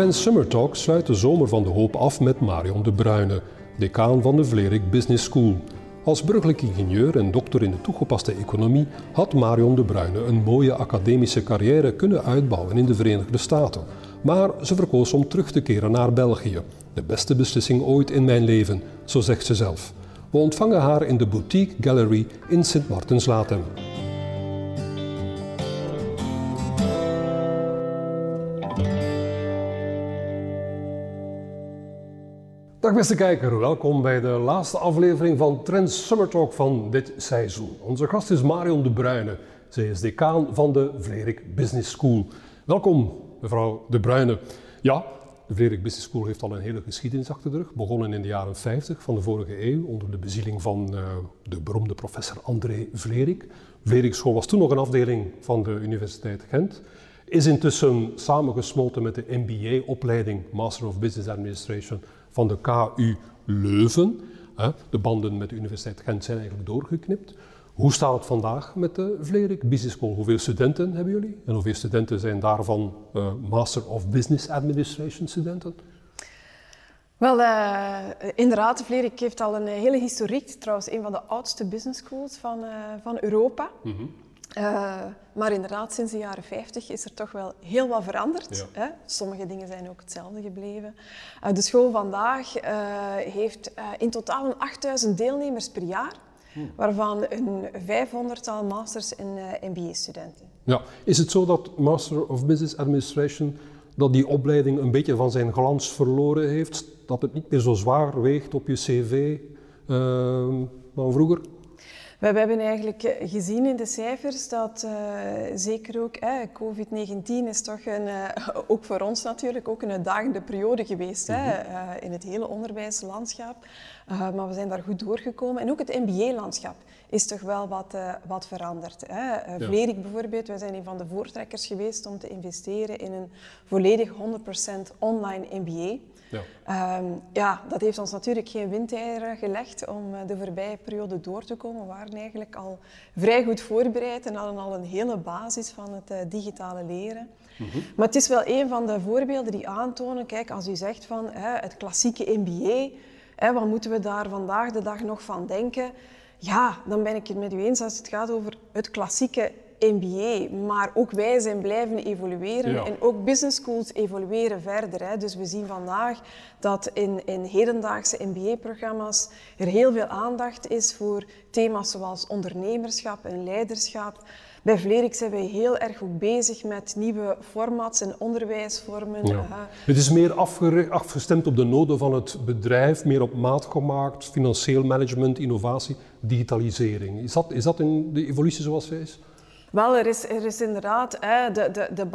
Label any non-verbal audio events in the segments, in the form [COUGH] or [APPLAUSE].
Trend Summer Talk sluit de zomer van de hoop af met Marion de Bruyne, decaan van de Vlerik Business School. Als burgerlijk ingenieur en dokter in de toegepaste economie had Marion de Bruyne een mooie academische carrière kunnen uitbouwen in de Verenigde Staten. Maar ze verkoos om terug te keren naar België. De beste beslissing ooit in mijn leven, zo zegt ze zelf. We ontvangen haar in de Boutique Gallery in Sint Martens-Latem. Dag beste kijker, welkom bij de laatste aflevering van Trends Summer Talk van dit seizoen. Onze gast is Marion de Bruyne. Zij is decaan van de Vlerik Business School. Welkom, mevrouw de Bruyne. Ja, de Vlerik Business School heeft al een hele geschiedenis achter de rug. Begonnen in de jaren 50 van de vorige eeuw onder de bezieling van uh, de beroemde professor André Vlerik. Vlerik School was toen nog een afdeling van de Universiteit Gent. Is intussen samengesmolten met de MBA-opleiding Master of Business Administration van de KU Leuven. De banden met de Universiteit Gent zijn eigenlijk doorgeknipt. Hoe staat het vandaag met de Vlerik Business School? Hoeveel studenten hebben jullie? En hoeveel studenten zijn daarvan uh, Master of Business Administration studenten? Wel, uh, inderdaad, de Vlerik heeft al een hele historiek. Trouwens, een van de oudste business schools van, uh, van Europa. Mm -hmm. Uh, maar inderdaad, sinds de jaren 50 is er toch wel heel wat veranderd. Ja. Hè? Sommige dingen zijn ook hetzelfde gebleven. Uh, de school vandaag uh, heeft in totaal een 8000 deelnemers per jaar, hm. waarvan een 500-tal masters- en MBA-studenten. Ja, is het zo dat Master of Business Administration, dat die opleiding een beetje van zijn glans verloren heeft? Dat het niet meer zo zwaar weegt op je cv dan vroeger? We hebben eigenlijk eh, gezien in de cijfers dat uh, zeker ook eh, COVID-19 is toch een, uh, [LAUGHS] ook voor ons natuurlijk ook een uitdagende periode geweest mm -hmm. hè, in het hele onderwijslandschap. maar we zijn daar goed doorgekomen. En ook het MBA-landschap is toch wel wat, wat veranderd. Hè. Ja. Vlerik bijvoorbeeld, wij zijn een van de voortrekkers geweest om te investeren in een volledig 100% online MBA. Ja. Um, ja, dat heeft ons natuurlijk geen windeieren gelegd om eh, de voorbije periode door te komen. We waren eigenlijk al vrij goed voorbereid en hadden al een hele basis van het uh, digitale leren. -hmm. Maar het is wel een van de voorbeelden die aantonen, kijk, als u zegt van hè, het klassieke MBA, hè, wat moeten we daar vandaag de dag nog van denken? Ja, dan ben ik het met u eens als het gaat over het klassieke MBA, maar ook wij zijn blijven evolueren en ook business schools evolueren verder. Hè. Dus we zien vandaag dat in, in hedendaagse MBA-programma's er heel veel aandacht is voor thema's zoals ondernemerschap en leiderschap. Bij Vlerik zijn wij heel erg goed bezig met nieuwe formats en onderwijsvormen. Ja. Uh, het is meer afgestemd op de noden van het bedrijf, meer op maat gemaakt, financieel management, innovatie, digitalisering. Is dat, is dat in de evolutie zoals zij is? Wel, er is, er is inderdaad hè, de, de, de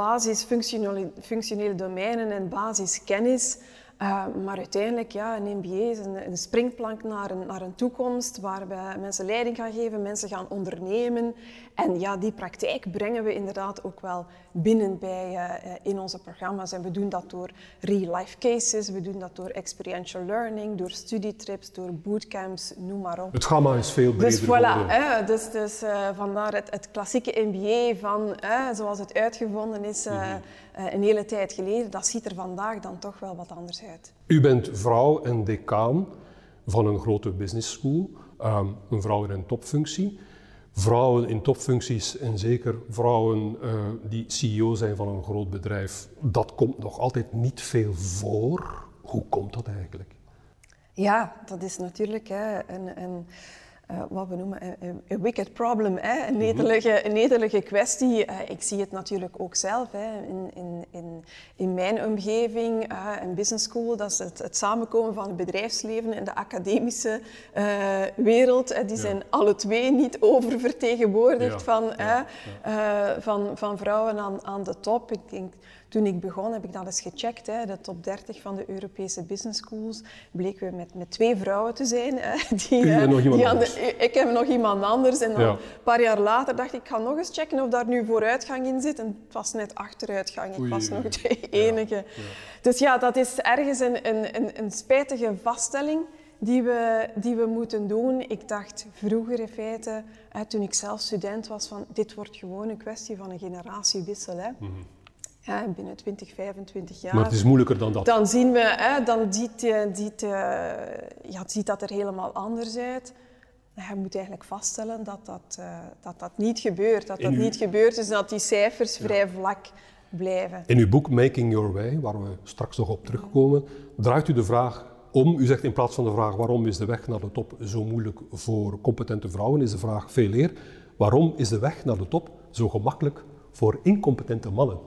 domeinen en basiskennis. Uh, maar uiteindelijk, ja, een MBA is een, springplank naar naar een toekomst waarbij mensen leiding gaan geven, mensen gaan ondernemen. En ja, die praktijk brengen we inderdaad ook wel binnen bij, uh, in onze programma's. En we doen dat door real-life cases, we doen dat door experiential learning, door studietrips, door bootcamps, noem maar op. Het gamma is veel breder Dus voilà, hè, dus, dus uh, vandaar het, het, klassieke MBA van, zoals het uitgevonden is... Mm -hmm uh, een hele tijd geleden, dat ziet er vandaag dan toch wel wat anders uit. U bent vrouw en decaan van een grote business school, um, een vrouw in een topfunctie. Vrouwen in topfuncties en zeker vrouwen uh, die CEO zijn van een groot bedrijf, dat komt nog altijd niet veel voor. Hoe komt dat eigenlijk? Ja, dat is natuurlijk hè, een, een uh, wat we noemen een, wicked problem, hè? Een, mhm. nederige, een nederige kwestie. Uh, ik zie het natuurlijk ook zelf hè? In, in, in, in mijn omgeving, uh, een business school, dat is het, het, samenkomen van het bedrijfsleven en de academische wereld. die zijn alle twee niet oververtegenwoordigd van, van, van vrouwen aan, aan de top. Ik denk toen ik begon heb ik dat eens gecheckt. Hè, de top 30 van de Europese business schools bleken we met, met twee vrouwen te zijn. Hè, [LAUGHS] die, uh, nog die de, ik heb nog iemand anders. En dan een paar jaar later dacht ik, ik ga nog eens checken of daar nu vooruitgang in zit. En het was net achteruitgang. Ik was nog de enige. Ja, ja. Dus ja, dat is ergens een, een, een, een spijtige vaststelling die we, die we moeten doen. Ik dacht vroeger in feite, hè, toen ik zelf student was, van dit wordt gewoon een kwestie van een generatiewissel. Hè. Mm -hmm. Ja, binnen 20, 25 jaar. Maar het is moeilijker dan dat. Dan zien we, hè, dan ziet, ziet, ja, ziet dat er helemaal anders uit. Je moet eigenlijk vaststellen dat dat, uh, dat, dat niet gebeurt. Dat dat niet gebeurt, dus dat die cijfers vrij vlak blijven. In uw boek Making Your Way, waar we straks nog op terugkomen, draait u de vraag om. U zegt in plaats van de vraag waarom is de weg naar de top zo moeilijk voor competente vrouwen, is de vraag veel eer waarom is de weg naar de top zo gemakkelijk voor incompetente mannen?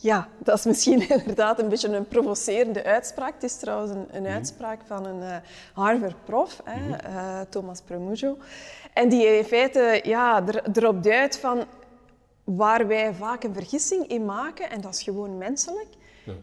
Ja, dat is misschien [LAUGHS] inderdaad een beetje een provocerende uitspraak. Het is trouwens een, een mhm. uitspraak van een uh, Harvard-prof, mm uh, Thomas Premujo. En die in feite ja, er, erop duidt van waar wij vaak een vergissing in maken, en dat is gewoon menselijk,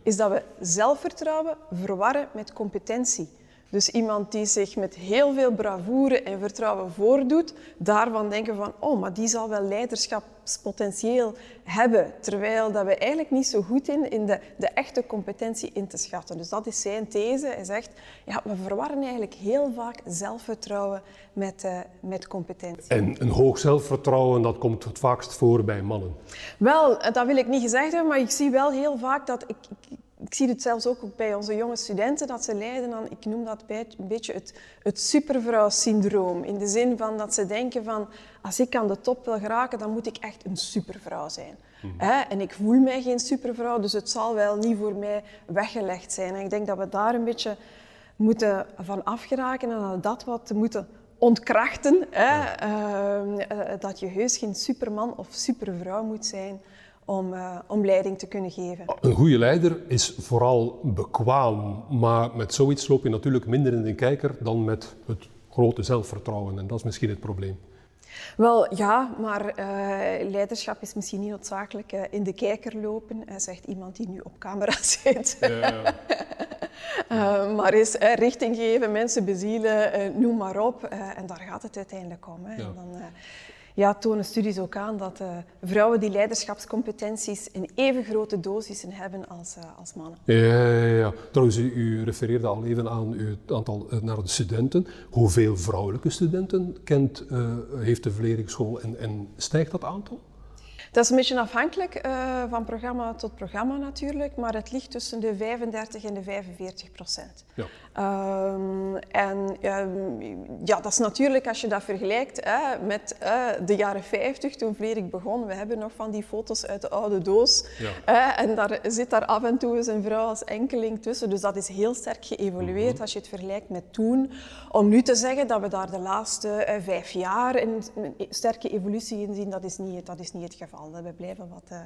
is dat we zelfvertrouwen verwarren met competentie. Dus iemand die zich met heel veel bravoure en vertrouwen voordoet, daarvan denken van, oh, maar die zal wel leiderschapspotentieel hebben. Terwijl dat we eigenlijk niet zo goed in, in de, de echte competentie in te schatten. Dus dat is zijn these. Hij zegt, ja, we verwarren eigenlijk heel vaak zelfvertrouwen met, uh, met competentie. En een hoog zelfvertrouwen, dat komt het vaakst voor bij mannen? Wel, dat wil ik niet gezegd hebben, maar ik zie wel heel vaak dat... Ik, ik, ik zie het zelfs ook bij onze jonge studenten, dat ze lijden aan, ik noem dat een beetje het, het supervrouw-syndroom. In de zin van dat ze denken van, als ik aan de top wil geraken, dan moet ik echt een supervrouw zijn. Mhm. En ik voel mij geen supervrouw, dus het zal wel niet voor mij weggelegd zijn. En ik denk dat we daar een beetje moeten van afgeraken en dat wat moeten ontkrachten. Hè? Ehm, eh, dat je heus geen superman of supervrouw moet zijn om, uh, om leiding te kunnen geven. Een goede leider is vooral bekwaam, maar met zoiets loop je natuurlijk minder in de kijker dan met het grote zelfvertrouwen. En dat is misschien het probleem. Wel ja, maar uh, leiderschap is misschien niet noodzakelijk uh, in de kijker lopen, zegt iemand die nu op camera [LAUGHS] zit. Ja, [LAUGHS] maar is richting geven, mensen bezielen, noem maar op. en daar gaat het uiteindelijk om. Hè. Ja. Dan, ja, tonen studies ook aan dat uh, vrouwen die leiderschapscompetenties in even grote dosissen hebben als, uh, als mannen. Ja, ja, ja. Trouwens, u, refereerde al even aan uw aantal uh, naar de studenten. Hoeveel vrouwelijke studenten kent, heeft de Vleringsschool en, en stijgt dat aantal? Dat is een beetje afhankelijk uh, van programma tot programma natuurlijk, maar het ligt tussen de 35 en de 45 procent. Ja. Um, en um, ja, dat is natuurlijk als je dat vergelijkt hè, met uh, de jaren 50 toen Vlerik begon. We hebben nog van die foto's uit de oude doos. Ja. en daar zit daar af en toe eens een vrouw als enkeling tussen. Dus dat is heel sterk geëvolueerd mm als je het vergelijkt met toen. Om nu te zeggen dat we daar de laatste uh, vijf jaar een, een, sterke evolutie in zien, dat is niet, dat is niet het geval. We blijven wat uh,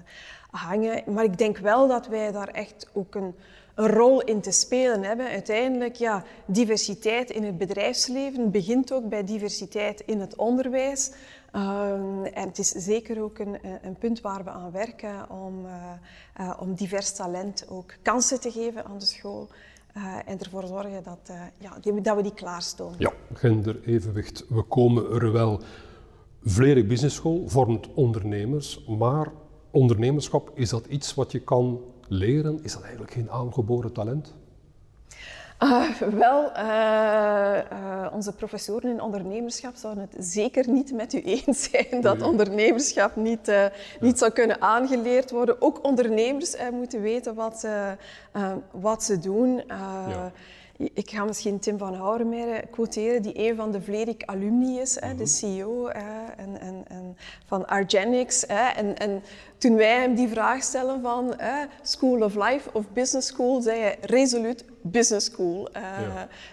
hangen. Maar ik denk wel dat wij daar echt ook een, een, rol in te spelen hebben. Uiteindelijk, ja, diversiteit in het bedrijfsleven begint ook bij diversiteit in het onderwijs. Uh, en het is zeker ook een, een, punt waar we aan werken om, uh, om divers talent ook kansen te geven aan de school. en ervoor zorgen dat, ja, dat we die klaarstomen. Ja, genderevenwicht. We komen er wel Vlerik Business School vormt ondernemers, maar ondernemerschap, is dat iets wat je kan leren? Is dat eigenlijk geen aangeboren talent? Uh, wel, uh, uh, onze professoren in ondernemerschap zouden het zeker niet met u eens zijn dat ondernemerschap niet, niet zou kunnen aangeleerd worden. Ook ondernemers moeten weten wat ze, wat ze doen. Ja. Ik ga misschien Tim van Houwermeijer quoteren, die een van de Vlerik alumni is, hè, de mhm. CEO en, en, en van Argenix. Hè, en, en, toen wij hem die vraag stellen van School of Life of Business School, zei hij resoluut Business School. Uh,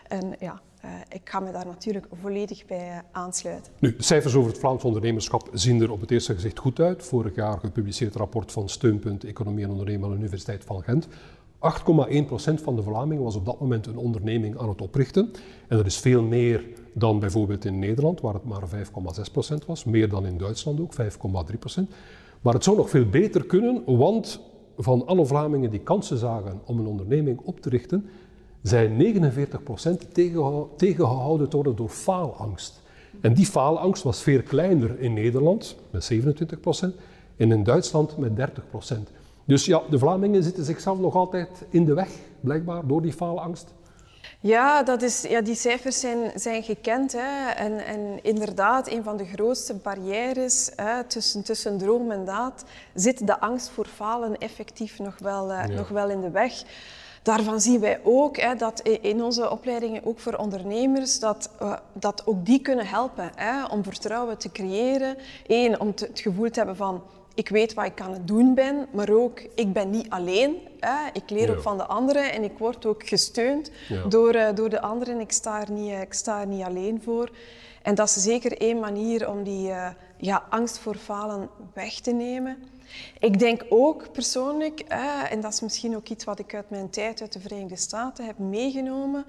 En ja, uh, ik ga me daar natuurlijk volledig bij uh, aansluiten. Nu, de cijfers over het Vlaams ondernemerschap zien er op het eerste gezicht goed uit. Vorig jaar gepubliceerd rapport van Steunpunt Economie en Ondernemen aan de Universiteit van Gent. 8,1% van de Vlamingen was op dat moment een onderneming aan het oprichten. En dat is veel meer dan bijvoorbeeld in Nederland, waar het maar 5,6% was. Meer dan in Duitsland ook, 5,3%. Maar het zou nog veel beter kunnen, want van alle Vlamingen die kansen zagen om een onderneming op te richten, zijn 49% tegengehouden door faalangst. En die faalangst was veel kleiner in Nederland, met 27%, en in Duitsland met 30%. Dus ja, de Vlamingen zitten zichzelf nog altijd in de weg, blijkbaar, door die faalangst. Ja, dat is, ja die cijfers zijn, zijn gekend. Hè. En, en inderdaad, een van de grootste barrières hè, tussen, tussen droom en daad zit de angst voor falen effectief nog wel, uh, nog wel in de weg. Daarvan zien wij ook hè, dat in onze opleidingen, ook voor ondernemers, dat, uh, dat ook die kunnen helpen hè, om vertrouwen te creëren. Eén, om te, het gevoel te hebben van ik weet wat ik aan het doen ben, maar ook ik ben niet alleen. Hè. Ik leer ook van de anderen en ik word ook gesteund door, uh, door de anderen. Ik sta, er niet, uh, ik sta er niet alleen voor. En dat is zeker één manier om die uh, ja, angst voor falen weg te nemen. Ik denk ook persoonlijk, en dat is misschien ook iets wat ik uit mijn tijd uit de Verenigde Staten heb meegenomen,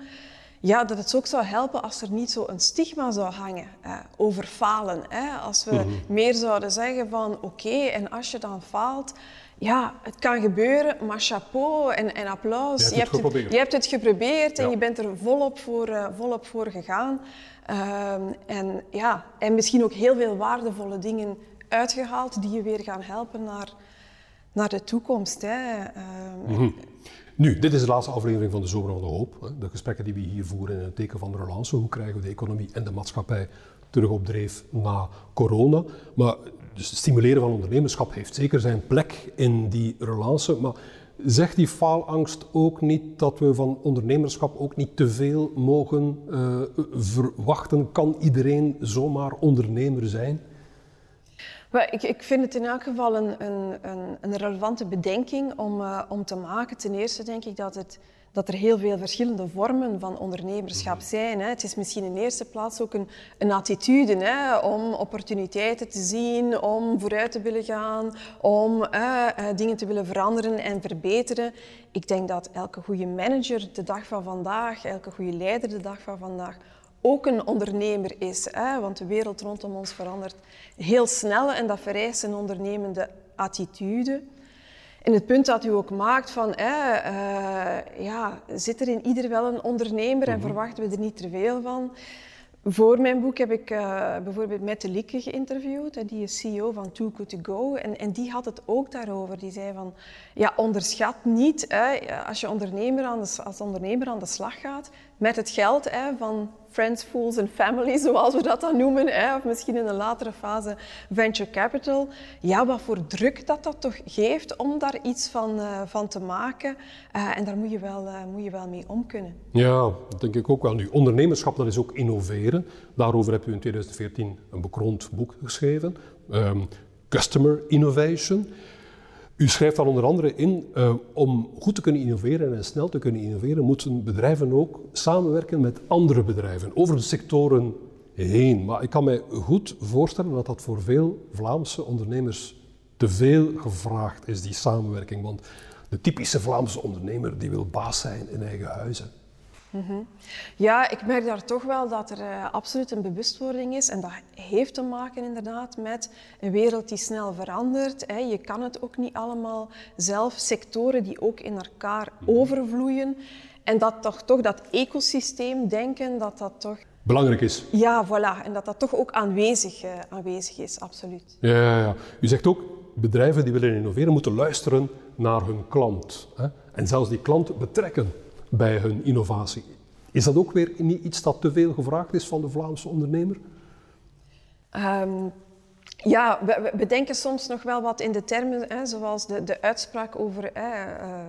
ja, dat het ook zou helpen als er niet zo een stigma zou hangen eh, over falen. Hè. Als we mm -hmm. meer zouden zeggen van oké, okay, en als je dan faalt, ja, het kan gebeuren, maar chapeau en, en applaus. Je hebt, je, hebt het, je hebt het geprobeerd ja. en je bent er volop voor, uh, volop voor gegaan. Um, en, ja, en misschien ook heel veel waardevolle dingen uitgehaald die je weer gaan helpen naar, naar de toekomst. Hè. Mm -hmm. Nu, dit is de laatste aflevering van de Zomer van de Hoop. De gesprekken die we hier voeren in het teken van de relance. Hoe krijgen we de economie en de maatschappij terug op dreef na corona? Maar dus het stimuleren van ondernemerschap heeft zeker zijn plek in die relance. Maar zegt die faalangst ook niet dat we van ondernemerschap ook niet te veel mogen uh, verwachten? Kan iedereen zomaar ondernemer zijn? Ik, ik, vind het in elk geval een, een, een, een relevante bedenking om, uh, om te maken. Ten eerste denk ik dat, het, dat er heel veel verschillende vormen van ondernemerschap zijn. Hè. Het is misschien in eerste plaats ook een, een attitude hè, om opportuniteiten te zien, om vooruit te willen gaan, om uh, uh, dingen te willen veranderen en verbeteren. Ik denk dat elke goede manager de dag van vandaag, elke goede leider de dag van vandaag ook een ondernemer is. Hè? Want de wereld rondom ons verandert heel snel en dat vereist een ondernemende attitude. En het punt dat u ook maakt van, hè, uh, ja, zit er in ieder wel een ondernemer en mm -hmm. verwachten we er niet te veel van? Voor mijn boek heb ik uh, bijvoorbeeld Mette Lieke geïnterviewd, die is CEO van Too Good To Go. En, en, die had het ook daarover. Die zei van, ja, onderschat niet, hè, als je ondernemer aan de, als ondernemer aan de slag gaat, met het geld hè, van friends, fools en family, [LAUGHS] zoals we dat dan noemen, hè, of misschien in een latere fase venture capital. Ja, wat voor druk dat dat toch geeft om daar iets van, uh, van te maken. Uh, en daar moet je, wel, uh, moet je wel mee om kunnen. Ja, dat denk ik ook wel. Nu, ondernemerschap, dat is ook innoveren. Daarover heb u in 2014 een bekroond boek geschreven. Um, Customer Innovation. U schrijft daar onder andere in, uh, om goed te kunnen innoveren en snel te kunnen innoveren, moeten bedrijven ook samenwerken met andere bedrijven, over de sectoren heen. Maar ik kan mij goed voorstellen dat dat voor veel Vlaamse ondernemers te veel gevraagd is, die samenwerking. Want de typische Vlaamse ondernemer die wil baas zijn in eigen huizen. Mm -hmm. Ja, ik merk daar toch wel dat er uh, absoluut een bewustwording is. En dat heeft te maken inderdaad met een wereld die snel verandert. Hè. Je kan het ook niet allemaal zelf. Sectoren die ook in elkaar overvloeien. En dat toch, toch dat ecosysteem denken, dat dat toch... Belangrijk is. Ja, voilà. En dat dat toch ook aanwezig, uh, aanwezig is, absoluut. Ja, ja, ja. U zegt ook, bedrijven die willen innoveren moeten luisteren naar hun klant. Hè. En zelfs die klant betrekken bij hun innovatie. Is dat ook weer niet iets dat te veel gevraagd is van de Vlaamse ondernemer? Um, ja, we, we, denken soms nog wel wat in de termen, hè, zoals de, de uitspraak over, hè, uh,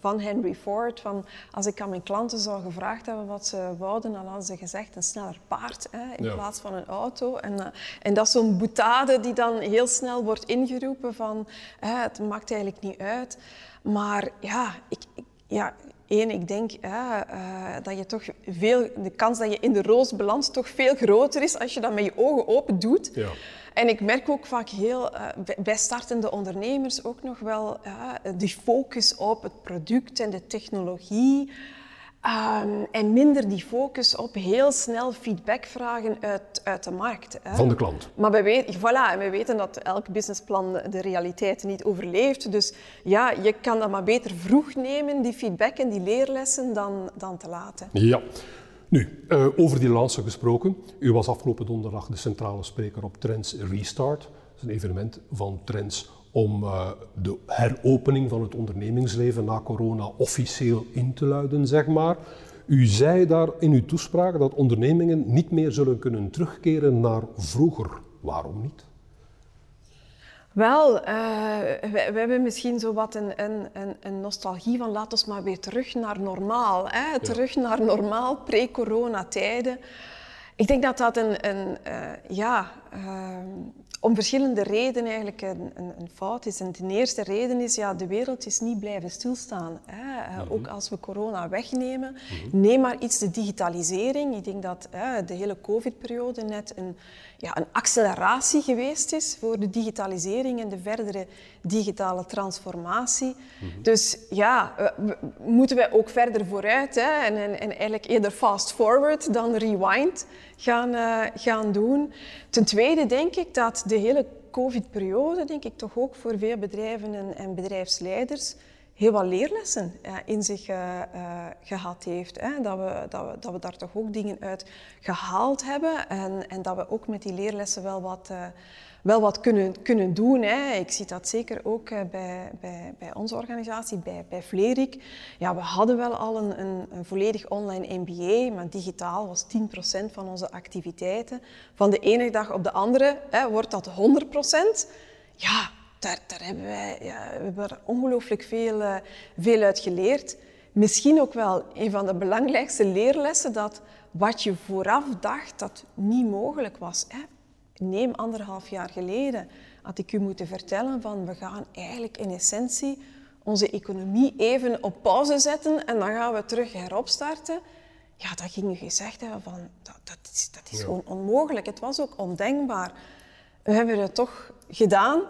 van Henry Ford, van als ik aan mijn klanten zou gevraagd hebben wat ze wouden, dan hadden ze gezegd een sneller paard hè, in ja. plaats van een auto. En, uh, en dat is zo'n boetade die dan heel snel wordt ingeroepen van het maakt eigenlijk niet uit. Maar ja, ik, ik ja, Eén, ik denk ja, uh, dat je toch veel, de kans dat je in de roos belandt toch veel groter is als je dat met je ogen open doet. Ja. En ik merk ook vaak heel, uh, bij startende ondernemers ook nog wel uh, die focus op het product en de technologie. Um, en minder die focus op heel snel feedback vragen uit, uit de markt. Hè. Van de klant. Maar we weten, voilà, en we weten dat elk businessplan de realiteit niet overleeft. Dus ja, je kan dat maar beter vroeg nemen, die feedback en die leerlessen, dan, dan te laten. Ja. Nu, uh, over die lance gesproken. U was afgelopen donderdag de centrale spreker op Trends Restart. Dat is een evenement van Trends om uh, de heropening van het ondernemingsleven na corona officieel in te luiden, zeg maar. U zei daar in uw toespraak dat ondernemingen niet meer zullen kunnen terugkeren naar vroeger. Waarom niet? Wel, uh, we, hebben misschien zo wat een, een, een, nostalgie van laten we maar weer terug naar normaal. Hè? Terug naar normaal, pre-corona-tijden. Ik denk dat dat een, een uh, ja, uh, om verschillende redenen eigenlijk een, een, een, fout is. En de eerste reden is, ja, de wereld is niet blijven stilstaan. Hè. Uh, Ook als we corona wegnemen, mm neem maar iets de digitalisering. Ik denk dat de hele covid-periode net een, ja, een acceleratie geweest is voor de digitalisering en de verdere digitale transformatie. Mhm. Dus ja, moeten we ook verder vooruit hè, en, en, en, eigenlijk eerder fast forward dan rewind gaan, uh, gaan doen. Ten tweede denk ik dat de hele COVID-periode, denk ik toch ook voor veel bedrijven en, en bedrijfsleiders heel wat leerlessen uh, in zich uh, gehad heeft. Dat, we, dat, we, dat we daar toch ook dingen uit gehaald hebben en, en dat we ook met die leerlessen wel wat wel wat kunnen, kunnen doen. Ik zie dat zeker ook eh, bij, bij, bij onze organisatie, bij, bij Vlerik. Ja, we hadden wel al een, een, een volledig online MBA, maar digitaal was 10% van onze activiteiten. Van de ene dag op de andere wordt dat 100%. Ja, daar, daar hebben wij ja, we hebben er ongelooflijk veel, uh, veel uit geleerd. Misschien ook wel een van de belangrijkste leerlessen dat wat je vooraf dacht dat niet mogelijk was. Hè neem anderhalf jaar geleden had ik u moeten vertellen van we gaan eigenlijk in essentie onze economie even op pauze zetten en dan gaan we terug heropstarten. Ja, dat ging u gezegd hebben van dat, dat is, dat is gewoon onmogelijk. Het was ook ondenkbaar. We hebben het toch gedaan.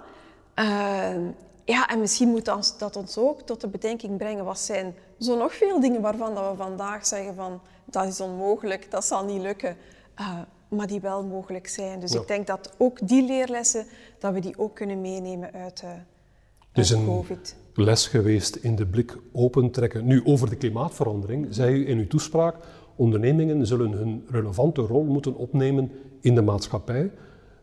Uh, ja, en misschien moet dat, dat, ons ook tot de bedenking brengen, wat zijn zo nog veel dingen waarvan dat we vandaag zeggen van dat is onmogelijk, dat zal niet lukken. Uh, maar die wel mogelijk zijn. Dus ik denk dat ook die leerlessen, dat we die ook kunnen meenemen uit, uh, uit een COVID. les geweest in de blik opentrekken. Nu, over de klimaatverandering, zei u in uw toespraak, ondernemingen zullen hun relevante rol moeten opnemen in de maatschappij.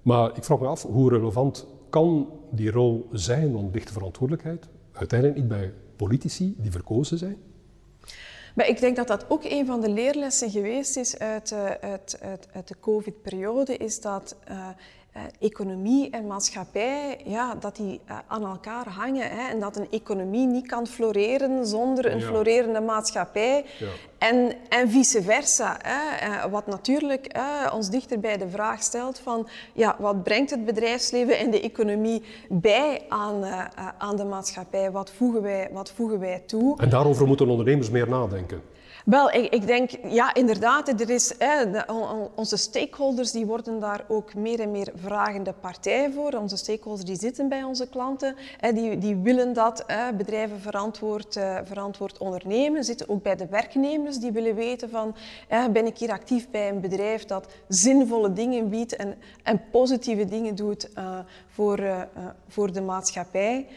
Maar ik vraag me af, hoe relevant kan die rol zijn? Ligt de verantwoordelijkheid uiteindelijk niet bij politici die verkozen zijn? Maar ik denk dat dat ook een van de leerlessen geweest is uit, uit de COVID-periode, is dat uh, economie en maatschappij, ja, dat die aan elkaar hangen. Hè, en dat een economie niet kan floreren zonder een florerende maatschappij. Ja. En, en vice versa. Hè. wat natuurlijk ons dichter bij de vraag stelt van ja, wat brengt het bedrijfsleven en de economie bij aan, aan de maatschappij? Wat voegen, wij, wat voegen wij toe? En daarover moeten ondernemers meer nadenken. Wel, ik, ik, denk, ja, inderdaad, er is, hè, onze stakeholders die worden daar ook meer en meer vragende partij voor. Onze stakeholders die zitten bij onze klanten, hè, die, die willen dat hè, bedrijven verantwoord, uh, verantwoord ondernemen. Zitten ook bij de werknemers die willen weten van, ben ik hier actief bij een bedrijf dat zinvolle dingen biedt en, en positieve dingen doet uh, voor, uh, voor de maatschappij.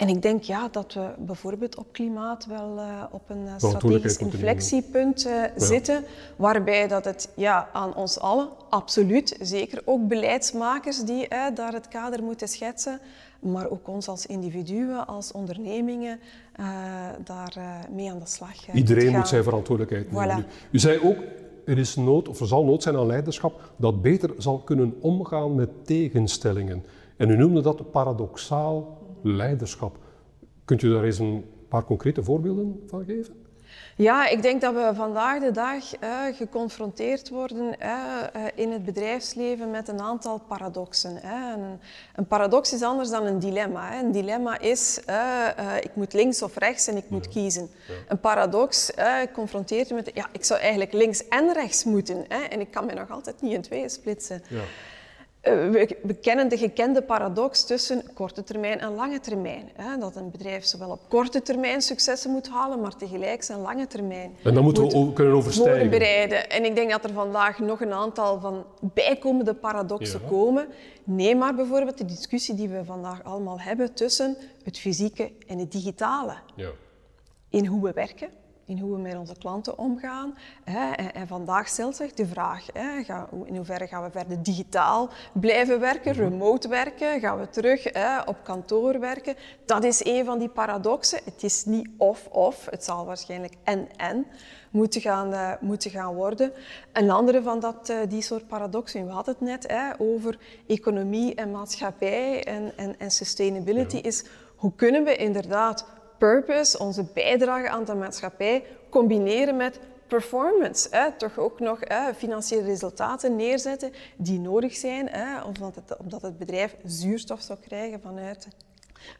En ik denk ja, dat we bijvoorbeeld op klimaat wel uh, op een uh, strategisch inflectiepunt uh, zitten, waarbij dat het ja, aan ons allen, absoluut, zeker ook beleidsmakers die daar het kader moeten schetsen, maar ook ons als individuen, als ondernemingen, daar mee aan de slag Iedereen moet zijn verantwoordelijkheid nemen. U zei ook, er is nood, of er zal nood zijn aan leiderschap dat beter zal kunnen omgaan met tegenstellingen. En u noemde dat paradoxaal leiderschap. Kunt u daar eens een paar concrete voorbeelden van geven? Ja, ik denk dat we vandaag de dag uh, geconfronteerd worden uh, in het bedrijfsleven met een aantal paradoxen. Een, een, paradox is anders dan een dilemma. Een dilemma is, ik moet links of rechts en ik moet kiezen. Een paradox confronteert je met, ja, ik zou eigenlijk links en rechts moeten. En ik kan me nog altijd niet in tweeën splitsen. Ja. Eh, we, kennen de gekende paradox tussen korte termijn en lange termijn. Hè? Dat een bedrijf zowel op korte termijn successen moet halen, maar tegelijk zijn lange termijn. En dan moeten we kunnen overstijgen. Bereiden. En ik denk dat er vandaag nog een aantal van bijkomende paradoxen komen. Neem maar bijvoorbeeld de discussie die we vandaag allemaal hebben tussen het fysieke en het digitale. Ja. In hoe we werken, in hoe we met onze klanten omgaan. En, vandaag stelt zich de vraag, in hoeverre gaan we verder digitaal blijven werken, mhm. remote werken? Gaan we terug op kantoor werken? Dat is een van die paradoxen. Het is niet of-of, het zal waarschijnlijk en-en moeten gaan, uh, moeten gaan worden. Een andere van dat, uh, die soort paradoxen, we hadden het net hè, over economie en maatschappij en, en, en sustainability, is hoe kunnen we inderdaad purpose, onze bijdrage aan de maatschappij, combineren met performance. Hè? Toch ook nog hè, financiële resultaten neerzetten die nodig zijn, hè, omdat, het, omdat het bedrijf zuurstof zou krijgen vanuit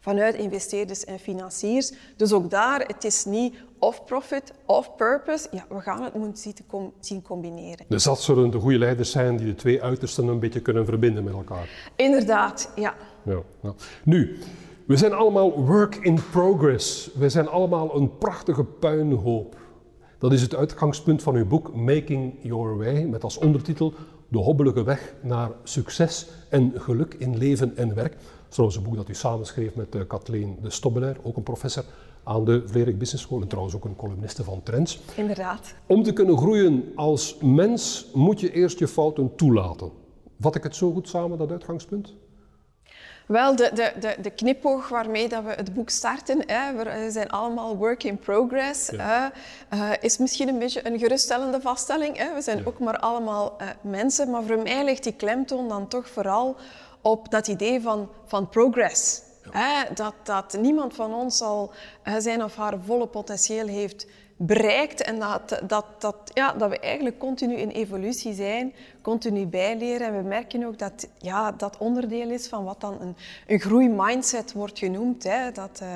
vanuit investeerders en financiers. Dus ook daar, het is niet of profit of purpose. Ja, we gaan het moeten zien combineren. Dus dat zullen de goede leiders zijn die de twee uitersten een beetje kunnen verbinden met elkaar. Inderdaad, ja. ja, ja. Nu, we zijn allemaal work in progress. We zijn allemaal een prachtige puinhoop. Dat is het uitgangspunt van uw boek Making Your Way, met als ondertitel De hobbelige weg naar succes en geluk in leven en werk. Trouwens een boek dat u samenschreef met uh, Kathleen de Stobbelaar, ook een professor aan de Vlerik Business School en trouwens ook een columniste van Trends. Inderdaad. Om te kunnen groeien als mens moet je eerst je fouten toelaten. Vat ik het zo goed samen, dat uitgangspunt? Wel, de, de, de, de knipoog waarmee dat we het boek starten, hè, we zijn allemaal work in progress, ja. uh, is misschien een beetje een geruststellende vaststelling. Hè. We zijn ook maar allemaal uh, mensen, maar voor mij ligt die klemtoon dan toch vooral op dat idee van, van progress. Hè, dat, dat niemand van ons al zijn of haar volle potentieel heeft bereikt en dat, dat, dat, ja, dat we eigenlijk continu in evolutie zijn, continu bijleren. En we merken ook dat ja, dat onderdeel is van wat dan een, een groeimindset wordt genoemd. Hè. Dat, uh,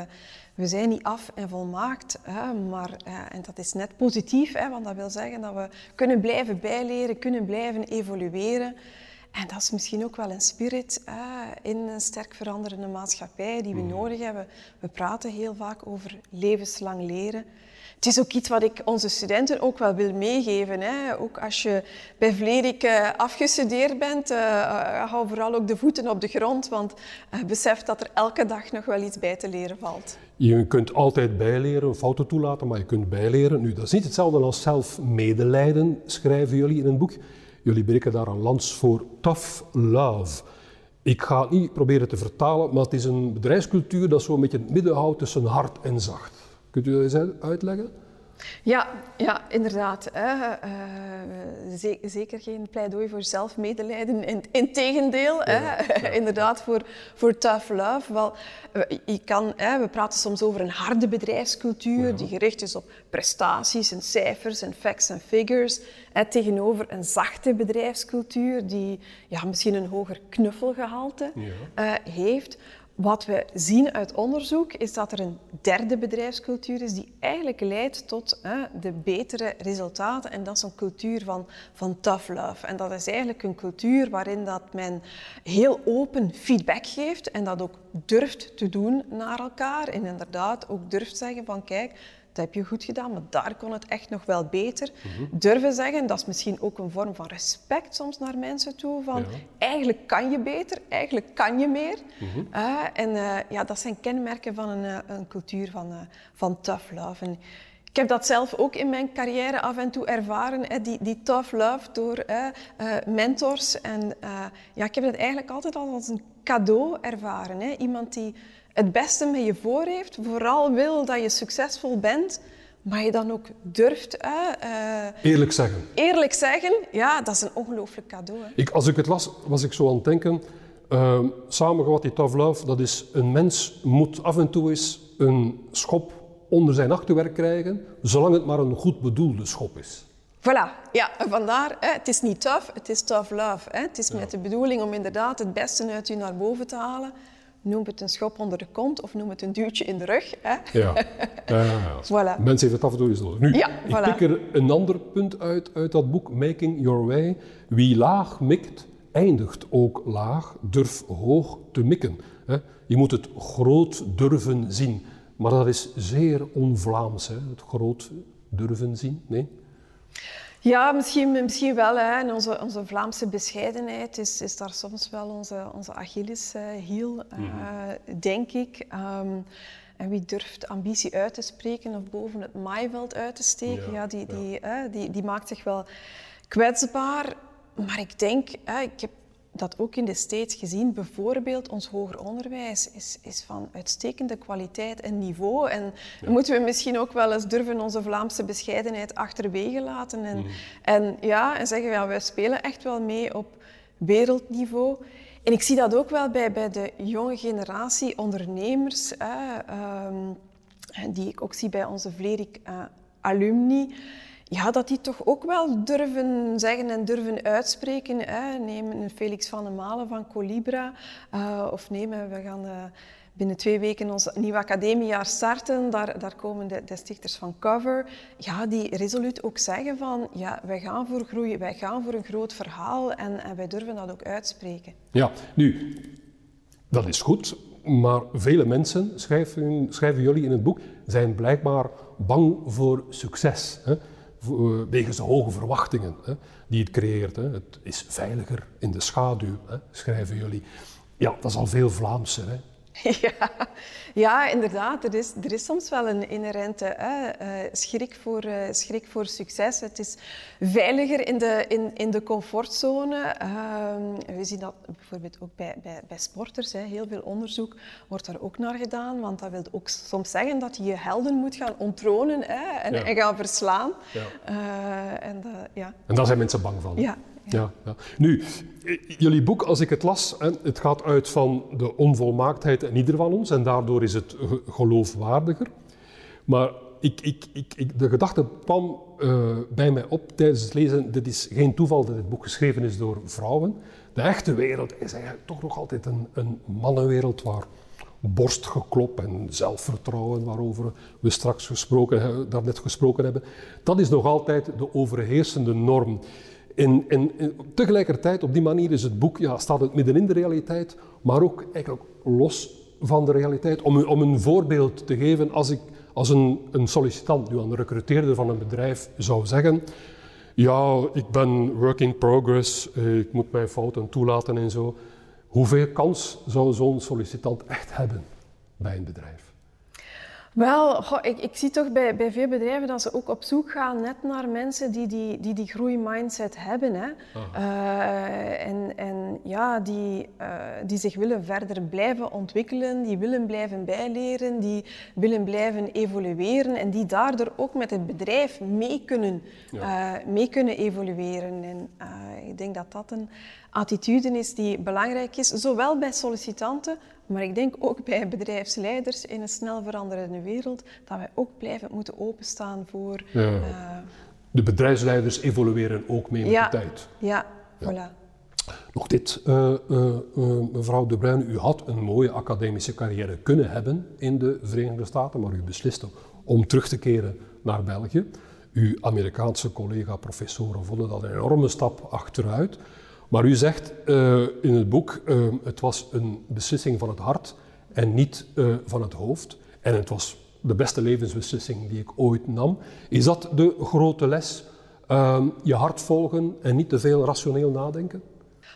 we zijn niet af en volmaakt, hè, maar uh, en dat is net positief, hè, want dat wil zeggen dat we kunnen blijven bijleren, kunnen blijven evolueren. En dat is misschien ook wel een spirit in een sterk veranderende maatschappij die we mm. nodig hebben. We praten heel vaak over levenslang leren. Het is ook iets wat ik onze studenten ook wel wil meegeven. Hè. Ook als je bij Vlerik uh, afgestudeerd bent, uh, hou vooral ook de voeten op de grond, want besef dat er elke dag nog wel iets bij te leren valt. Je kunt altijd bijleren, fouten toelaten, maar je kunt bijleren. Nu, dat is niet hetzelfde als zelf medelijden, schrijven jullie in een boek. Jullie breken daar een lans voor tough love. Ik ga het niet proberen te vertalen, maar het is een bedrijfscultuur dat zo een beetje het midden houdt tussen hard en zacht. Kunt u dat eens uitleggen? Ja, ja inderdaad. Hè. Uh, zeker geen pleidooi voor zelfmedelijden. In, integendeel, hè. [LAUGHS] inderdaad voor, voor tough love. Wel, je kan, hè, we praten soms over een harde bedrijfscultuur die gericht is op prestaties en cijfers en facts en figures. Hè, tegenover een zachte bedrijfscultuur die ja, misschien een hoger knuffelgehalte uh, heeft. Wat we zien uit onderzoek is dat er een derde bedrijfscultuur is die eigenlijk leidt tot de betere resultaten. En dat is een cultuur van, van tough love. En dat is eigenlijk een cultuur waarin dat men heel open feedback geeft en dat ook durft te doen naar elkaar. En inderdaad ook durft zeggen van kijk, dat heb je goed gedaan, maar daar kon het echt nog wel beter. Durven zeggen, dat is misschien ook een vorm van respect soms naar mensen toe. Van eigenlijk kan je beter, eigenlijk kan je meer. Mhm. Eh, en uh, ja, dat zijn kenmerken van een, eh, een cultuur van, van tough love. En ik heb dat zelf ook in mijn carrière af en toe ervaren, hè, die, die tough love door mentors. En ja, ik heb het eigenlijk altijd al als een cadeau ervaren. Hè. Iemand die het beste met je voor heeft, vooral wil dat je succesvol bent, maar je dan ook durft. Uh, eerlijk zeggen. Eerlijk zeggen, ja, dat is een ongelooflijk cadeau. Hè. Ik, als ik het las, was ik zo aan het denken. Uh, samengevat, die tough love, dat is een mens moet af en toe eens een schop onder zijn achterwerk krijgen, zolang het maar een goed bedoelde schop is. Voilà, ja, vandaar, hè, het is niet tough, het is tough love. Hè. Het is met de bedoeling om inderdaad het beste uit je naar boven te halen noem het een schop onder de kont of noem het een duwtje in de rug. Hè? Ja, ja, ja. [LAUGHS] voilà. mensen heeft het af en toe eens nodig. Nu, ja, ik pik er een ander punt uit, uit dat boek, Making Your Way. Wie laag mikt, eindigt ook laag. Durf hoog te mikken. Hè? Je moet het groot durven zien. Maar dat is zeer on-Vlaams, het groot durven zien. Nee? Ja, misschien, misschien wel. Hè. En onze, onze Vlaamse bescheidenheid is, is daar soms wel onze, onze Achilleshiel, uh, mm denk ik. Um, en wie durft ambitie uit te spreken of boven het maaiveld uit te steken, ja, die, die, die, die maakt zich wel kwetsbaar. Maar ik denk, ik heb dat ook in de States gezien. Bijvoorbeeld ons hoger onderwijs is, is van uitstekende kwaliteit en niveau. En moeten we misschien ook wel eens durven onze Vlaamse bescheidenheid achterwege laten. En, mhm. en, ja, en zeggen, ja, wij spelen echt wel mee op wereldniveau. En ik zie dat ook wel bij, bij de jonge generatie ondernemers, ehm, die ik ook zie bij onze Vlerik uh, alumni ja, dat die toch ook wel durven zeggen en durven uitspreken. Hè. Neem een Felix van den Malen van Colibra. Uh, of nemen, we gaan uh, binnen twee weken ons nieuw academiejaar starten. Daar, daar komen de, de, stichters van Cover. Ja, die resoluut ook zeggen van, ja, wij gaan voor groei, wij gaan voor een groot verhaal en, en wij durven dat ook uitspreken. Ja, nu, dat is goed. Maar vele mensen, schrijven, schrijven jullie in het boek, zijn blijkbaar bang voor succes. Hè? Eh, wegens de hoge verwachtingen hè, die het creëert. Hè. Het is veiliger in de schaduw, hè, schrijven jullie. Ja, dat is al veel Vlaamser. Hè. [LAUGHS] Ja, ja, inderdaad. Er is, er is soms wel een inherente hè, uh, schrik, voor, uh, schrik voor succes. Het is veiliger in de, in, in de comfortzone. Uh, we zien dat bijvoorbeeld ook bij, bij, bij sporters. Hè. Heel veel onderzoek wordt daar ook naar gedaan. Want dat wil ook soms zeggen dat je je helden moet gaan onttronen hè, en, en, gaan verslaan. Ja. Eh, en, ja. en daar zijn mensen bang van. Ja, ja. Ja, Nu, jullie boek, als ik het las, het gaat uit van de onvolmaaktheid in ieder van ons en daardoor is het geloofwaardiger. Maar ik, ik, ik, de gedachte kwam uh, bij mij op tijdens het lezen, dit is geen toeval dat dit boek geschreven is door vrouwen. De echte wereld is eigenlijk toch nog altijd een, een mannenwereld waar borstgeklop en zelfvertrouwen, waarover we straks gesproken, daarnet gesproken hebben, dat is nog altijd de overheersende norm. En, en, tegelijkertijd, op die manier is het boek, ja, staat het midden in de realiteit, maar ook eigenlijk los van de realiteit. Om, om een voorbeeld te geven, als ik als een, een sollicitant, nu de recruteerder van een bedrijf, zou zeggen, ja, ik ben work in progress, eh, ik moet mijn fouten toelaten en zo. Hoeveel kans zou zo'n sollicitant echt hebben bij een bedrijf? Wel, ik, ik, zie toch bij, bij veel bedrijven dat ze ook op zoek gaan net naar mensen die die, die, die groeimindset hebben. Hè. Uh, en, en ja, die, uh, die zich willen verder blijven ontwikkelen, die willen blijven bijleren, die willen blijven evolueren en die daardoor ook met het bedrijf mee kunnen, uh, mee kunnen evolueren. En ik denk dat dat een attitude is die belangrijk is, zowel bij sollicitanten, maar ik denk ook bij bedrijfsleiders in een snel veranderende wereld, dat wij ook blijven moeten openstaan voor... Ja. Uh, de bedrijfsleiders evolueren ook mee met de tijd. Ja, ja. voilà. Nog dit, uh, uh, mevrouw De Bruyne, u had een mooie academische carrière kunnen hebben in de Verenigde Staten, maar u besliste om terug te keren naar België. Uw Amerikaanse collega-professoren vonden dat een enorme stap achteruit. Maar u zegt uh, in het boek, uh, het was een beslissing van het hart en niet uh, van het hoofd. En het was de beste levensbeslissing die ik ooit nam. Is dat de grote les? je hart volgen en niet te veel rationeel nadenken?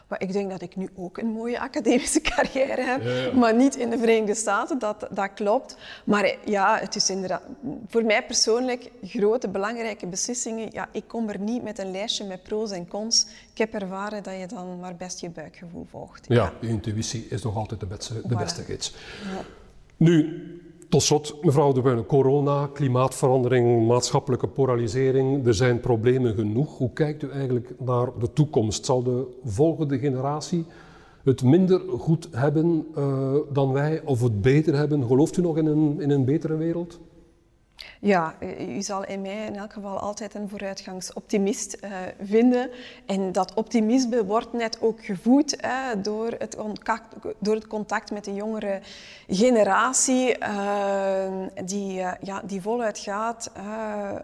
Maar ik denk dat ik nu ook een mooie academische [LAUGHS] carrière heb, maar niet in de Verenigde Staten, dat, dat klopt. Maar ja, het is inderdaad voor mij persoonlijk grote, belangrijke beslissingen. Ja, ik kom er niet met een lijstje met pro's en cons. Ik heb ervaren dat je dan maar best je buikgevoel volgt. Ja, ja. intuïtie is nog altijd de beste, de beste gids. Ja. Nu, tot slot, mevrouw De Bruyne, corona, klimaatverandering, maatschappelijke polarisering, er zijn problemen genoeg. Hoe kijkt u eigenlijk naar de toekomst? Zal de volgende generatie het minder goed hebben uh, dan wij of het beter hebben? Gelooft u nog in een, in een betere wereld? Ja, u zal in mij in elk geval altijd een vooruitgangsoptimist uh, vinden. En dat optimisme wordt net ook gevoed door, het contact, door het contact met de jongere generatie, uh, die, uh, ja, die voluit gaat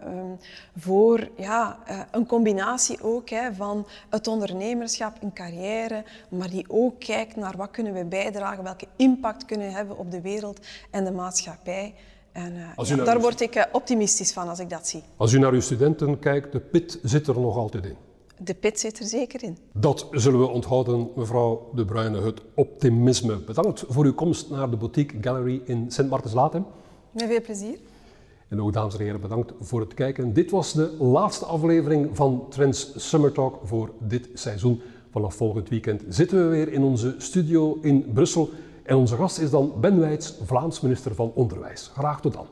um, voor ja, een combinatie ook van het ondernemerschap, een carrière, maar die ook kijkt naar wat kunnen we bijdragen, welke impact kunnen we hebben op de wereld en de maatschappij. En, eh, daar word ik eh, optimistisch van als ik dat zie. Als u naar uw studenten kijkt, de pit zit er nog altijd in. De pit zit er zeker in. Dat zullen we onthouden, mevrouw De Bruyne, het optimisme. Bedankt voor uw komst naar de Boutique Gallery in sint martens Met veel plezier. En ook, dames en heren, bedankt voor het kijken. Dit was de laatste aflevering van Trends Summer Talk voor dit seizoen. Vanaf volgend weekend zitten we weer in onze studio in Brussel. En onze gast is dan Ben Wijts, Vlaams minister van Onderwijs. Graag tot dan.